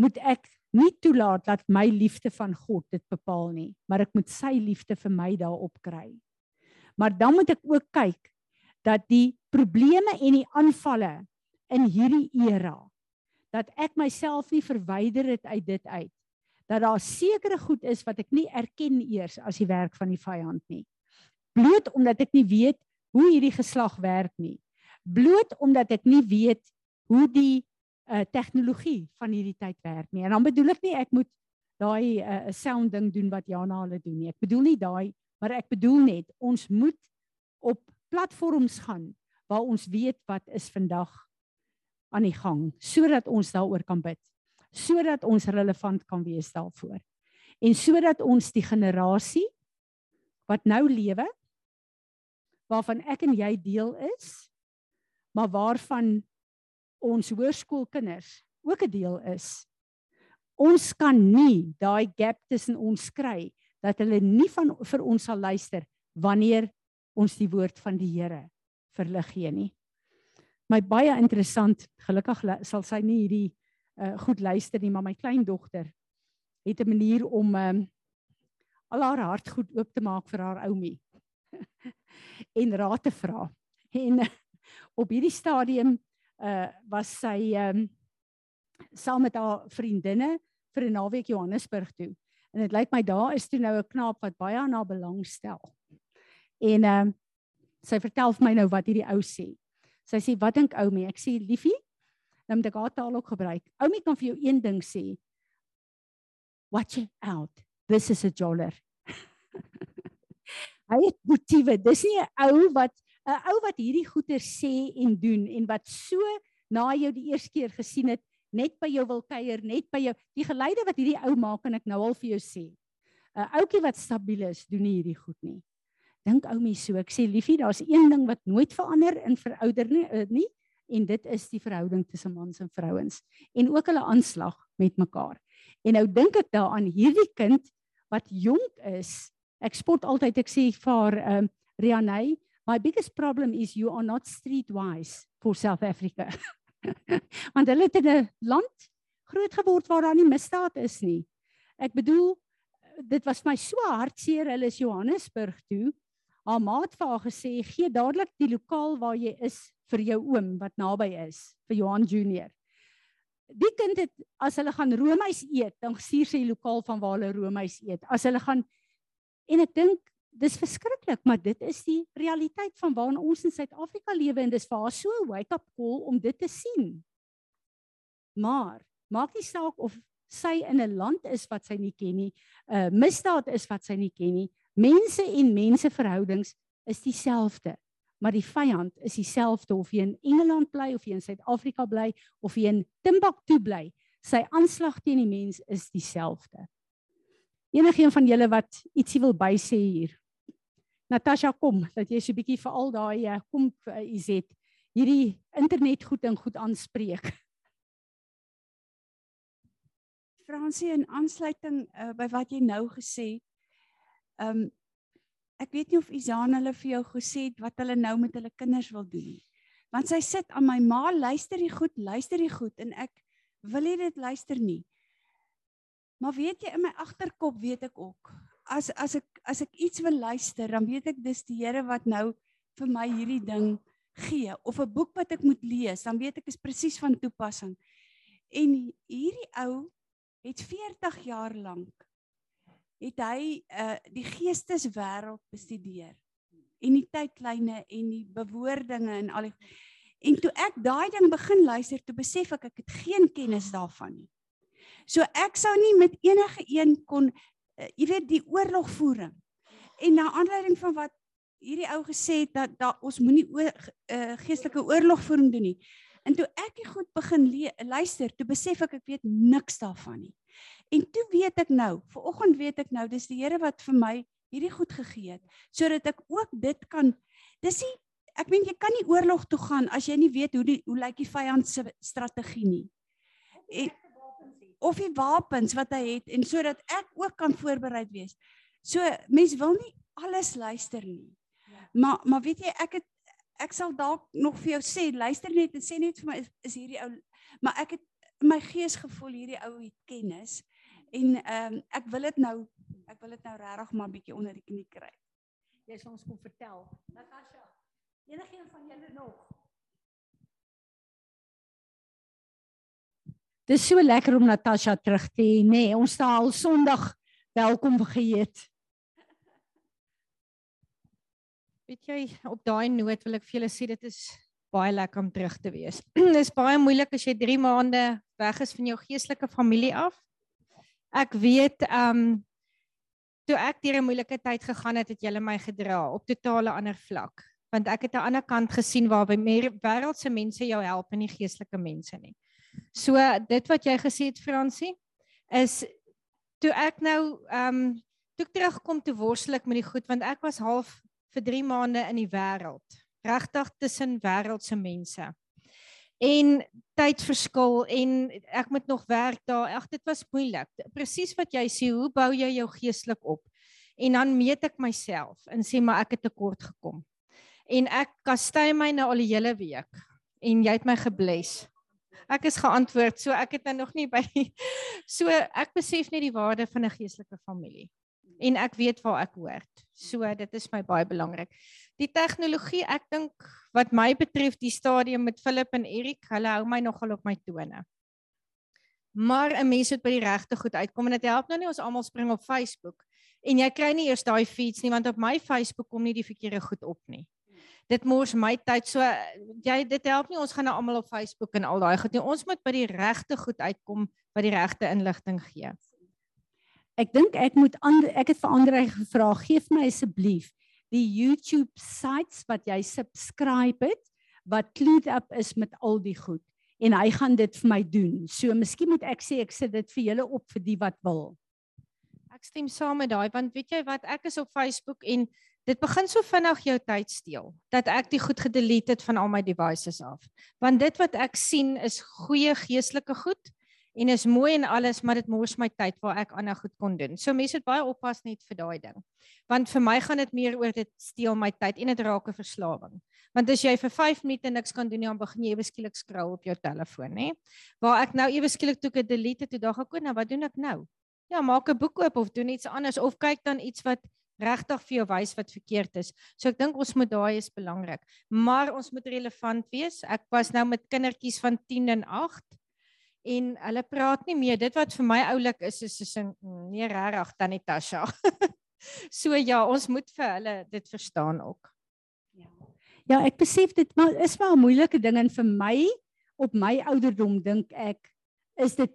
moet ek nie toelaat dat my liefde van God dit bepaal nie, maar ek moet sy liefde vir my daarop kry. Maar dan moet ek ook kyk dat die probleme en die aanvalle in hierdie era dat ek myself nie verwyder het uit dit uit. Dat daar sekere goed is wat ek nie erken eers as die werk van die vyand nie. Bloot omdat ek nie weet hoe hierdie geslag werk nie. Bloot omdat ek nie weet hoe die uh, tegnologie van hierdie tyd werk nie. En dan bedoel ek nie ek moet daai 'n uh, sound ding doen wat Jana hulle doen nie. Ek bedoel nie daai maar ek bedoel net ons moet op platforms gaan waar ons weet wat is vandag aan die gang sodat ons daaroor kan bid sodat ons relevant kan wees daarvoor. En sodat ons die generasie wat nou lewe waarvan ek en jy deel is maar waarvan ons hoërskoolkinders ook 'n deel is ons kan nie daai gap tussen ons kry dat hulle nie van vir ons sal luister wanneer ons die woord van die Here verlig gee nie my baie interessant. Gelukkig sal sy nie hierdie uh, goed luister nie, maar my kleindogter het 'n manier om um, al haar hart goed oop te maak vir haar oumie en raad te vra. En uh, op hierdie stadium uh was sy um saam met haar vriendinne vir 'n naweek Johannesburg toe. En dit lyk my daar is toe nou 'n knaap wat baie aan haar belangstel. En um sy vertel vir my nou wat hierdie ou sê. Sy sê, "Wat dink Oumi?" Ek sê, "Liefie, nou moet ek haar taal ook gebruik. Oumi kan vir jou een ding sê. Watch out. This is a joller." Hy het motiewe. Dis nie 'n ou wat 'n ou wat hierdie goeie sê en doen en wat so na jou die eerste keer gesien het, net by jou wil kuier, net by jou. Die geleide wat hierdie ou maak en ek nou al vir jou sê. 'n Ouetjie wat stabiel is, doen nie hierdie goed nie dink ou mens so. Ek sê liefie, daar's een ding wat nooit verander in verouder nie, uh, nie en dit is die verhouding tussen mans en vrouens en ook hulle aanslag met mekaar. En nou dink ek daaraan hierdie kind wat jonk is. Ek spot altyd ek sê vir haar um Rianey, my biggest problem is you are not streetwise for South Africa. Want hulle het in 'n land groot geword waar daar nie misdaad is nie. Ek bedoel dit was my so hartseer hulle is Johannesburg toe haar maat vir haar gesê gee dadelik die lokaal waar jy is vir jou oom wat naby is vir Johan Junior. Die kind het as hulle gaan roomys eet, dan stuur sy die lokaal van waar hulle roomys eet. As hulle gaan en ek dink dis verskriklik, maar dit is die realiteit van waarin ons in Suid-Afrika lewe en dis vir haar so 'n wake up call om dit te sien. Maar maak nie saak of sy in 'n land is wat sy nie ken nie, 'n uh, misdaad is wat sy nie ken nie, Mense en menseverhoudings is dieselfde, maar die vyand is dieselfde of jy in Engeland bly of jy in Suid-Afrika bly of jy in Timbuktu bly. Sy aanslag teen die mens is dieselfde. Enigeen van julle wat ietsie wil bysê hier. Natasha kom, dat jy so 'n bietjie vir al daai eh, kom uh, Izet hierdie internet goed en goed aanspreek. Fransie in aansluiting uh, by wat jy nou gesê. Ehm um, ek weet nie of Izaan hulle vir jou gesê het wat hulle nou met hulle kinders wil doen nie. Want sy sit aan my ma, luister jy goed, luister jy goed en ek wil nie dit luister nie. Maar weet jy in my agterkop weet ek ook as as ek as ek iets wil luister, dan weet ek dis die Here wat nou vir my hierdie ding gee of 'n boek wat ek moet lees, dan weet ek is presies van toepassing. En hierdie ou het 40 jaar lank het hy uh die geesteswêreld bestudeer en die tydlyne en die bewoordinge en al die en toe ek daai ding begin luister toe besef ek ek het geen kennis daarvan nie. So ek sou nie met enige een kon uh, jy weet die oorlogvoering en na aanleiding van wat hierdie ou gesê het dat da, ons moenie oor, uh, geestelike oorlogvoering doen nie. En toe ek die goed begin luister, toe besef ek ek weet niks daarvan nie. En toe weet ek nou, vanoggend weet ek nou, dis die Here wat vir my hierdie goed gegee het sodat ek ook dit kan dis nie ek meen jy kan nie oorlog toe gaan as jy nie weet hoe die hoe lyk die vyand se strategie nie. En, of die wapens wat hy het en sodat ek ook kan voorbereid wees. So mens wil nie alles luister nie. Maar maar weet jy ek het ek sal dalk nog vir jou sê, luister net en sê net vir my is, is hierdie ou maar ek het my gees gevoel hierdie ou het kennis en ehm um, ek wil dit nou ek wil dit nou regtig maar bietjie onder die knie kry. Jy sê ons kom vertel. Natasha, enigeen van julle nog? Dis so lekker om Natasha terug te hê, nê. Nee, ons het al Sondag welkom geheet. Weet jy, op daai noot wil ek vir julle sê dit is baie lekker om terug te wees. Dit is baie moeilik as jy 3 maande weg is van jou geestelike familie af. Ek weet ehm um, toe ek deur 'n moeilike tyd gegaan het, het julle my gedra op totale ander vlak, want ek het 'n ander kant gesien waar by meer wêreldse mense jou help en nie geestelike mense nie. So dit wat jy gesê het Fransie is toe ek nou ehm um, toe terugkom te worstel ek met die goed want ek was half vir 3 maande in die wêreld, regtig tussen wêreldse mense. En tydverskil en ek moet nog werk daar. Ag dit was moeilik. Presies wat jy sê, hoe bou jy jou geestelik op? En dan meet ek myself en sê maar ek het tekort gekom. En ek kastei my nou al die hele week en jy het my gebless. Ek is geantwoord, so ek het nou nog nie by so ek besef net die waarde van 'n geestelike familie en ek weet waar ek hoort. So dit is my baie belangrik. Die tegnologie, ek dink wat my betref die stadium met Philip en Erik, hulle hou my nogal op my tone. Maar 'n mens moet by die regte goed uitkom en dit help nou nie ons almal spring op Facebook en jy kry nie eers daai feeds nie want op my Facebook kom nie die verkeerde goed op nie. Dit mors my tyd. So jy dit help nie ons gaan nou almal op Facebook en al daai goed nie. Ons moet by die regte goed uitkom wat die regte inligting gee ek dink ek moet ander ek het vir Andre gevra gee vir my asseblief die YouTube sites wat jy subscribe het wat clued up is met al die goed en hy gaan dit vir my doen. So miskien moet ek sê ek sit dit vir julle op vir die wat wil. Ek stem saam met daai want weet jy wat ek is op Facebook en dit begin so vinnig jou tyd steel dat ek die goed gedelete het van al my devices af. Want dit wat ek sien is goeie geestelike goed en is mooi en alles, maar dit mors my tyd waar ek ander goed kon doen. So mense moet baie oppas net vir daai ding. Want vir my gaan dit meer oor dit steel my tyd en dit raak 'n verslawing. Want as jy vir 5 minute niks kan doen nie, dan begin jy ewe skielik scroll op jou telefoon, nê? Waar ek nou ewe skielik toe ek dit delete toe dog ek, "Nou, wat doen ek nou?" Ja, maak 'n boek oop of doen iets anders of kyk dan iets wat regtig vir jou wys wat verkeerd is. So ek dink ons moet daai is belangrik. Maar ons moet relevant wees. Ek was nou met kindertjies van 10 en 8 en hulle praat nie meer dit wat vir my oulik is is is nee regtig tannie Tasha. so ja, ons moet vir hulle dit verstaan ook. Ja. Ja, ek besef dit maar is wel 'n moeilike ding en vir my op my ouderdom dink ek is dit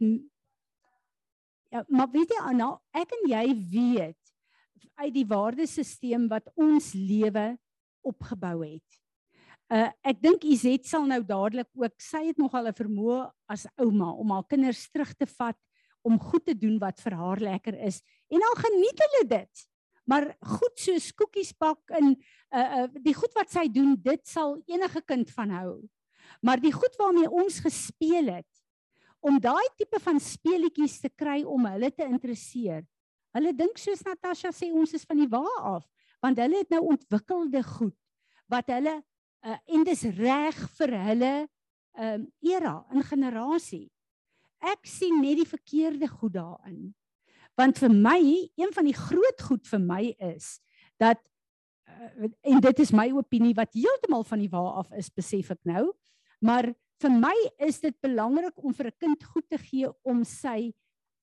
Ja, maar weet jy nou ek en jy weet uit die waardesisteem wat ons lewe opgebou het. Uh ek dink Izet sal nou dadelik ook sy het nogal 'n vermoë as ouma om haar kinders terug te vat om goed te doen wat vir haar lekker is en dan geniet hulle dit. Maar goed soos koekies bak en uh, uh die goed wat sy doen, dit sal enige kind van hou. Maar die goed waarmee ons gespeel het om daai tipe van speletjies te kry om hulle te interesseer. Hulle dink soos Natasha sê ons is van die wa af, want hulle het nou ontwikkelde goed wat hulle uh, en dis reg vir hulle um era in generasie. Ek sien net die verkeerde goed daarin. Want vir my, een van die groot goed vir my is dat uh, en dit is my opinie wat heeltemal van die wa af is, besef ek nou, maar vir my is dit belangrik om vir 'n kind goed te gee om sy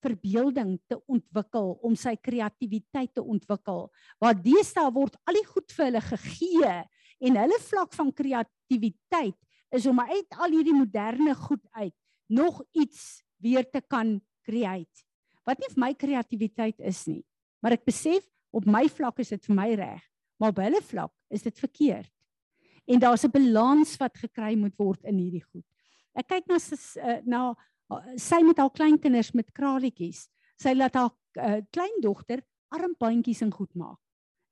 verbeelding te ontwikkel, om sy kreatiwiteit te ontwikkel. Waar deesdae word al die goed vir hulle gegee en hulle vlak van kreatiwiteit is om uit al hierdie moderne goed uit nog iets weer te kan create. Wat nie vir my kreatiwiteit is nie, maar ek besef op my vlak is dit vir my reg, maar op hulle vlak is dit verkeerd. En daar's 'n balans wat gekry moet word in hierdie goed. Ek kyk na uh, na uh, sy met haar kleinkinders met kraletjies. Sy laat haar uh, kleindogter armbandjies in goed maak.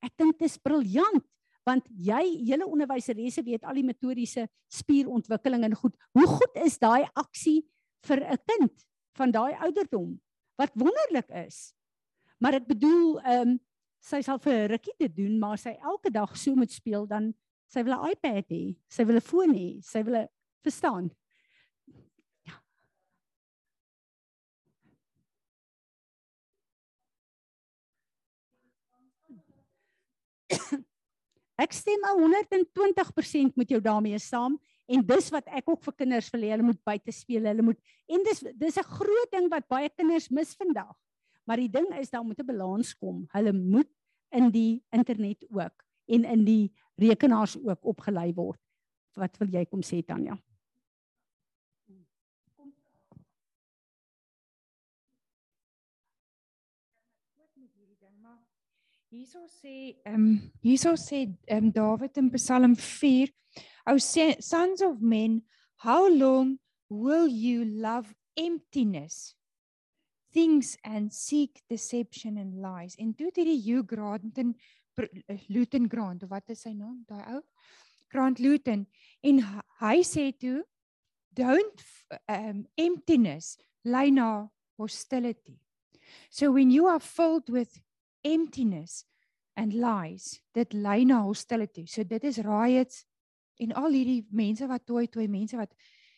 Ek dink dit is briljant want jy hele onderwyseresse weet al die metodiese spierontwikkeling en goed. Hoe goed is daai aksie vir 'n kind van daai ouderdom? Wat wonderlik is. Maar ek bedoel, ehm um, sy sal vir 'n rukkie dit doen, maar sy elke dag so moet speel dan sy wil 'n iPad hê, sy wil 'n foon hê, sy wil 'n verstaan. Ek stem 120% met jou daarmee saam en dis wat ek ook vir kinders wil hê. Hulle moet buite speel hulle moet en dis dis 'n groot ding wat baie kinders mis vandag maar die ding is daar moet 'n balans kom. Hulle moet in die internet ook en in die rekenaars ook opgelei word. Wat wil jy kom sê Tanya Hierso sê ehm um, hierso sê ehm um, Dawid in Psalm 4, "O sons of men, how long will you love emptiness, things and seek deception and lies?" En toe hierdie Hugh Grant en Luton Grant, wat is sy naam? Daai ou Grant Luton en hy sê toe don't um emptiness lay na hostility. So when you are filled with emptiness and lies dit lei na hostility so dit is riots en al hierdie mense wat toe toe mense wat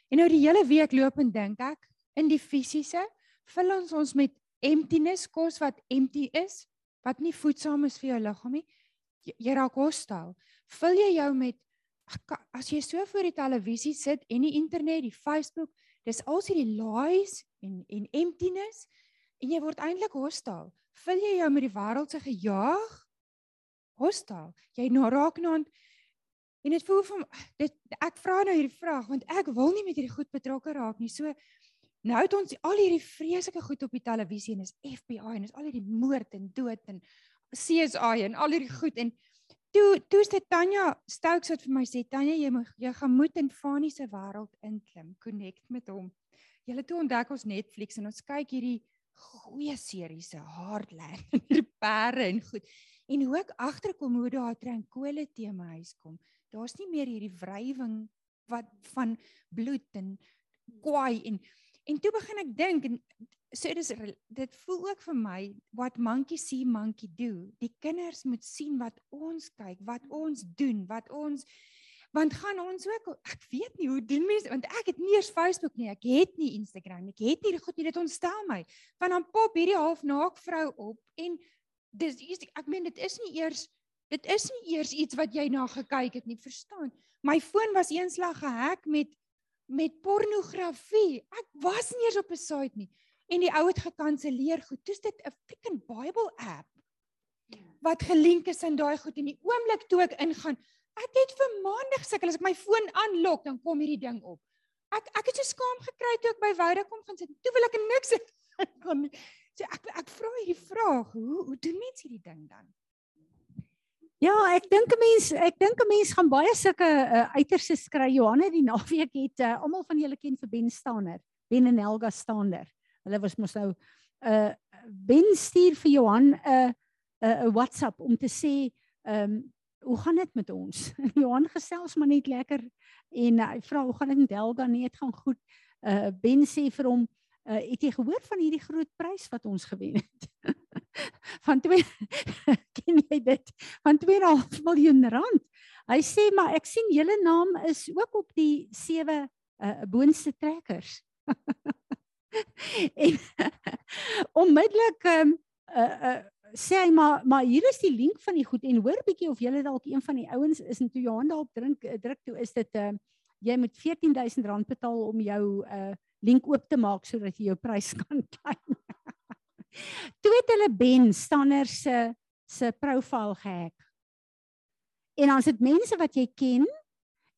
en nou die hele week loop en dink ek in die fisiese vul ons ons met emptiness kos wat empty is wat nie voedsaam is vir jou liggaam nie. Jy, raak hostil vul jy jou met as jy so voor die televisie sit en die internet die Facebook dis al hierdie lies en en emptiness en jy word eintlik hostil vul jy jou met die wêreld se gejaag? Hostel jy nou raak nou en dit voel vir dit ek vra nou hierdie vraag want ek wil nie met hierdie goed betrokke raak nie. So nou het ons al hierdie vreeslike goed op die televisie en is FBI en is al hierdie moord en dood en CSI en al hierdie goed en toe toe dit Tanya Stokes wat vir my sê Tanya jy moet jy gaan moet in Fanie se wêreld inklim connect met hom. Het toe ontdek ons Netflix en ons kyk hierdie goeie series se Hardland en die perde en goed. En hoe ek agterkom hoe daar trankole te my huis kom. Daar's nie meer hierdie wrywing wat van bloed en kwaai en en toe begin ek dink en so dis dit voel ook vir my wat monkey see monkey do. Die kinders moet sien wat ons kyk, wat ons doen, wat ons want gaan ons ook ek weet nie hoe doen mense want ek het nie eers Facebook nie ek het nie Instagram nie ek het nie goed nie dit ontstel my. Van dan pop hierdie half naak vrou op en dis ek meen dit is nie eers dit is nie eers iets wat jy na gekyk het nie verstaan? My foon was eenslag gehack met met pornografie. Ek was nie eers op 'n site nie. En die ou het gekanselleer goed. Toets dit 'n freaking bible app wat gelink is in daai goed. En die oomblik toe ek ingaan Ek het vir maande gesukkel as ek my foon aanlok dan kom hierdie ding op. Ek ek het so skaam gekry toe ek by Woude kom gaan sit. Toe wil ek niks kon So ek ek vra hierdie vraag, hoe hoe doen mense hierdie ding dan? Ja, ek dink 'n mens ek dink 'n mens gaan baie sulke uh, uiterste skry. Johanna die naweek het uh, almal van julle ken vir Ben Stander, Ben en Helga Stander. Hulle was mos nou uh Ben stuur vir Johan 'n uh, 'n uh, WhatsApp om te sê, ehm um, hoe gaan dit met ons? Johan gesels maar net lekker en uh, hy vra hoe gaan dit met Helga? Nee, dit gaan goed. Uh Ben sê vir hom, uh, het jy gehoor van hierdie groot prys wat ons gewen het? van twee ken jy dit? Van 2.5 miljoen rand. Hy sê maar ek sien julle naam is ook op die sewe uh, boonste trekkers. en onmiddellik um, uh, uh, sê hy maar maar hier is die link van die goed en hoor bietjie of julle dalk een van die ouens is en toe Johan daarop drink druk toe is dit uh, jy moet 14000 rand betaal om jou uh, link oop te maak sodat jy jou prys kan kry. Toe het hulle Ben Stanner se se profiel gehack. En dan is dit mense wat jy ken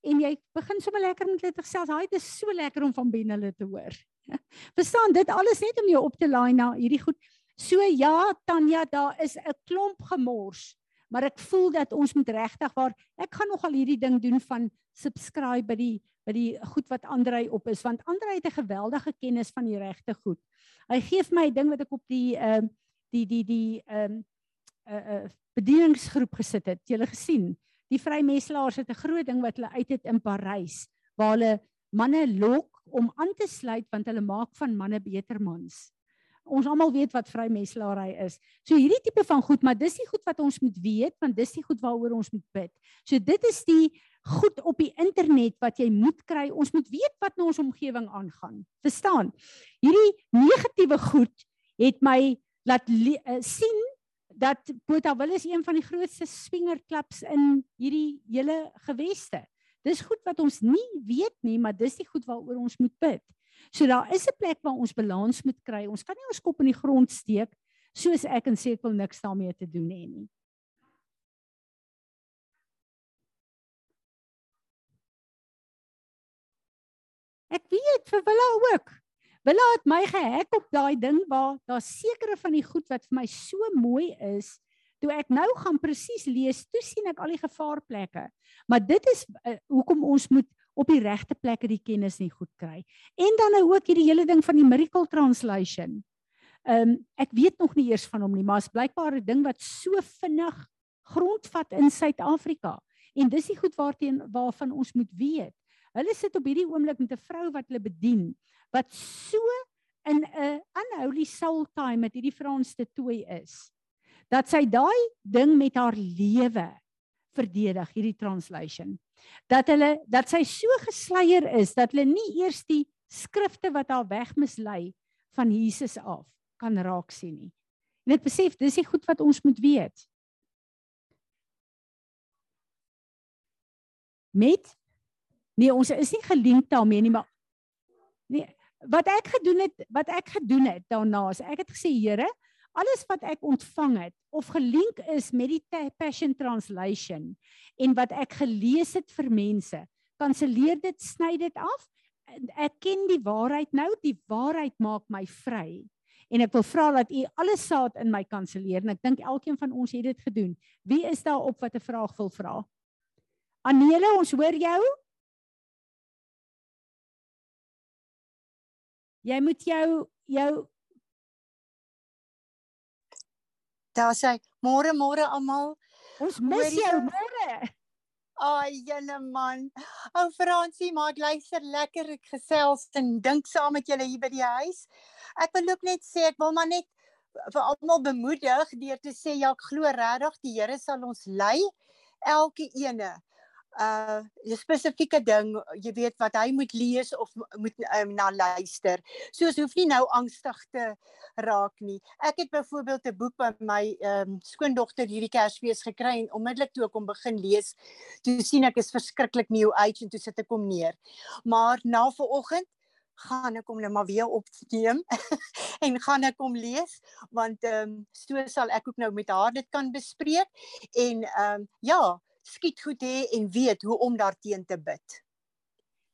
en jy begin sommer lekker met hulle te gesels. Haai, dit is so lekker om van Ben hulle te hoor. Verstaan dit alles net om jou op te laai na hierdie goed. So ja, Tanya, daar is 'n klomp gemors, maar ek voel dat ons moet regtig waar ek gaan nogal hierdie ding doen van subscribe by die by die goed wat Andrei op is want Andrei het 'n geweldige kennis van die regte goed. Hy gee vir my 'n ding wat ek op die ehm uh, die die die ehm um, 'n uh, uh, bedieningsgroep gesit het. Jy het gesien, die Vrymeselaars het 'n groot ding wat hulle uit het in Parys waar hulle manne lok om aan te sluit want hulle maak van manne beter mans. Ons almal weet wat vrymeselaary is. So hierdie tipe van goed, maar dis die goed wat ons moet weet want dis die goed waaroor ons moet bid. So dit is die goed op die internet wat jy moet kry. Ons moet weet wat in ons omgewing aangaan. Verstaan? Hierdie negatiewe goed het my laat uh, sien dat Botawil is een van die grootste swingerklubs in hierdie hele geweste. Dis goed wat ons nie weet nie, maar dis die goed waaroor ons moet bid. So daar is 'n plek waar ons balans moet kry. Ons kan nie ons kop in die grond steek soos ek en sê ek wil niks daarmee te doen hê nie. Ek weet vir Willa ook. Willa het my gehack op daai ding waar daar sekere van die goed wat vir my so mooi is, toe ek nou gaan presies lees, toe sien ek al die gevaarplekke. Maar dit is uh, hoekom ons moet op die regte plekke die kennis nie goed kry. En dan nou ook hierdie hele ding van die miracle translation. Ehm um, ek weet nog nie eers van hom nie, maar is blykbaar 'n ding wat so vinnig grondvat in Suid-Afrika. En dis die goed waarteen waarvan ons moet weet. Hulle sit op hierdie oomblik met 'n vrou wat hulle bedien wat so in 'n unholy soul time met hierdie Frans te tooi is dat sy daai ding met haar lewe verdedig hierdie translation. Dat hulle dat sy so gesleier is dat hulle nie eers die skrifte wat haar wegmislei van Jesus af kan raak sien nie. En dit besef dis die goed wat ons moet weet. Met Nee, ons is nie gelink daarmee nie, maar nee, wat ek gedoen het, wat ek gedoen het daarna, is ek het gesê, Here, alles wat ek ontvang het of gelink is met die Passion Translation en wat ek gelees het vir mense, kanselleer dit, sny dit af. Ek ken die waarheid nou, die waarheid maak my vry. En ek wil vra dat u alle saad in my kanselleer en ek dink elkeen van ons het dit gedoen. Wie is daar op wat 'n vraag wil vra? Anele, ons hoor jou. Jy moet jou jou Daar sê môre môre almal. Ons mis jou môre. Ai, jene man. Ou Fransie, maar ek luister lekker ek gesels en dink saam met julle hier by die huis. Ek wil ook net sê ek wil maar net vir almal bemoedig deur te sê ja, ek glo regtig die Here sal ons lei elke ene uh 'n spesifieke ding, jy weet wat hy moet lees of moet um, na luister. Soos hoef nie nou angstig te raak nie. Ek het byvoorbeeld 'n boek by my um, skoondogter hierdie Kersfees gekry en onmiddellik toe ek hom begin lees, toe sien ek is verskriklik new age en toe sit ek hom neer. Maar na vanoggend gaan ek hom net maar weer opneem en gaan ek hom lees want ehm um, so sal ek ook nou met haar dit kan bespreek en ehm um, ja skiet goed hê en weet hoe om daarteen te bid.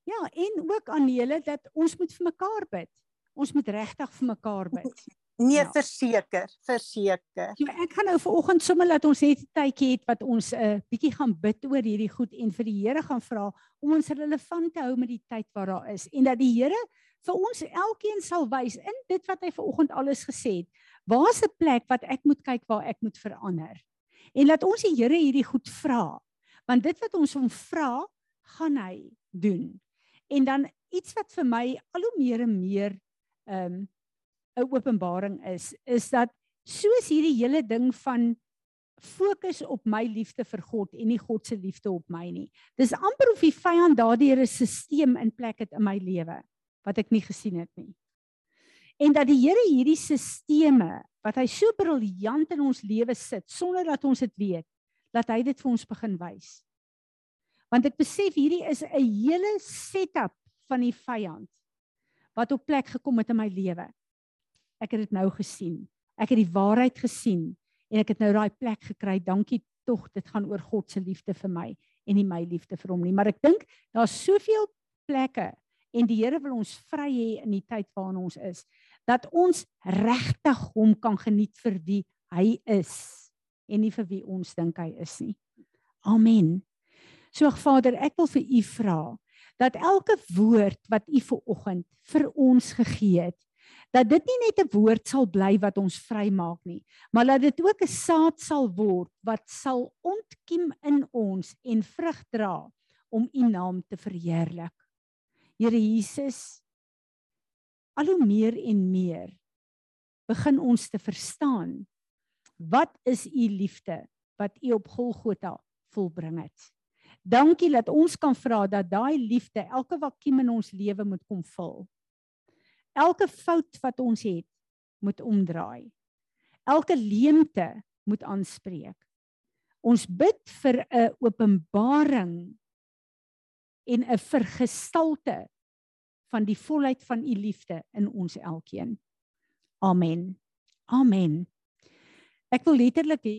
Ja, en ook aan julle dat ons moet vir mekaar bid. Ons moet regtig vir mekaar bid. Nee, Ja. verseker, verseker. So ek gaan nou vanoggend sommer laat ons net 'n tydjie het wat ons 'n uh, bietjie gaan bid oor hierdie goed en vir die Here gaan vra om ons relevant te hou met die tyd wat daar is en dat die Here vir ons elkeen sal wys in dit wat hy vanoggend alles gesê het. Waar's 'n plek wat ek moet kyk waar ek moet verander? En laat ons die Here hierdie goed vra. Want dit wat ons hom vra, gaan hy doen. En dan iets wat vir my al hoe meer en meer ehm um, 'n openbaring is, is dat soos hierdie hele ding van fokus op my liefde vir God en nie God se liefde op my nie. Dis amper of die vyand daardeur 'n stelsel in plek het in my lewe wat ek nie gesien het nie. En dat die Here hierdie stelsels wat hy so briljant in ons lewe sit sonder dat ons dit weet, dat hy dit vir ons begin wys. Want ek besef hierdie is 'n hele setup van die vyand wat op plek gekom het in my lewe. Ek het dit nou gesien. Ek het die waarheid gesien en ek het nou daai plek gekry. Dankie tog, dit gaan oor God se liefde vir my en nie my liefde vir hom nie. Maar ek dink daar's soveel plekke en die Here wil ons vry hê in die tyd waarin ons is dat ons regtig hom kan geniet vir wie hy is en nie vir wie ons dink hy is nie. Amen. So Vader, ek wil vir u vra dat elke woord wat u ver oggend vir ons gegee het, dat dit nie net 'n woord sal bly wat ons vrymaak nie, maar dat dit ook 'n saad sal word wat sal ontkiem in ons en vrug dra om u naam te verheerlik. Here Jesus, al hoe meer en meer begin ons te verstaan wat is u liefde wat u op Golgotha volbring het. Dankie dat ons kan vra dat daai liefde elke vakuum in ons lewe moet kom vul. Elke fout wat ons het, moet omdraai. Elke leemte moet aanspreek. Ons bid vir 'n openbaring en 'n vergestalte van die volheid van u liefde in ons elkeen. Amen. Amen. Ek wil letterlik hê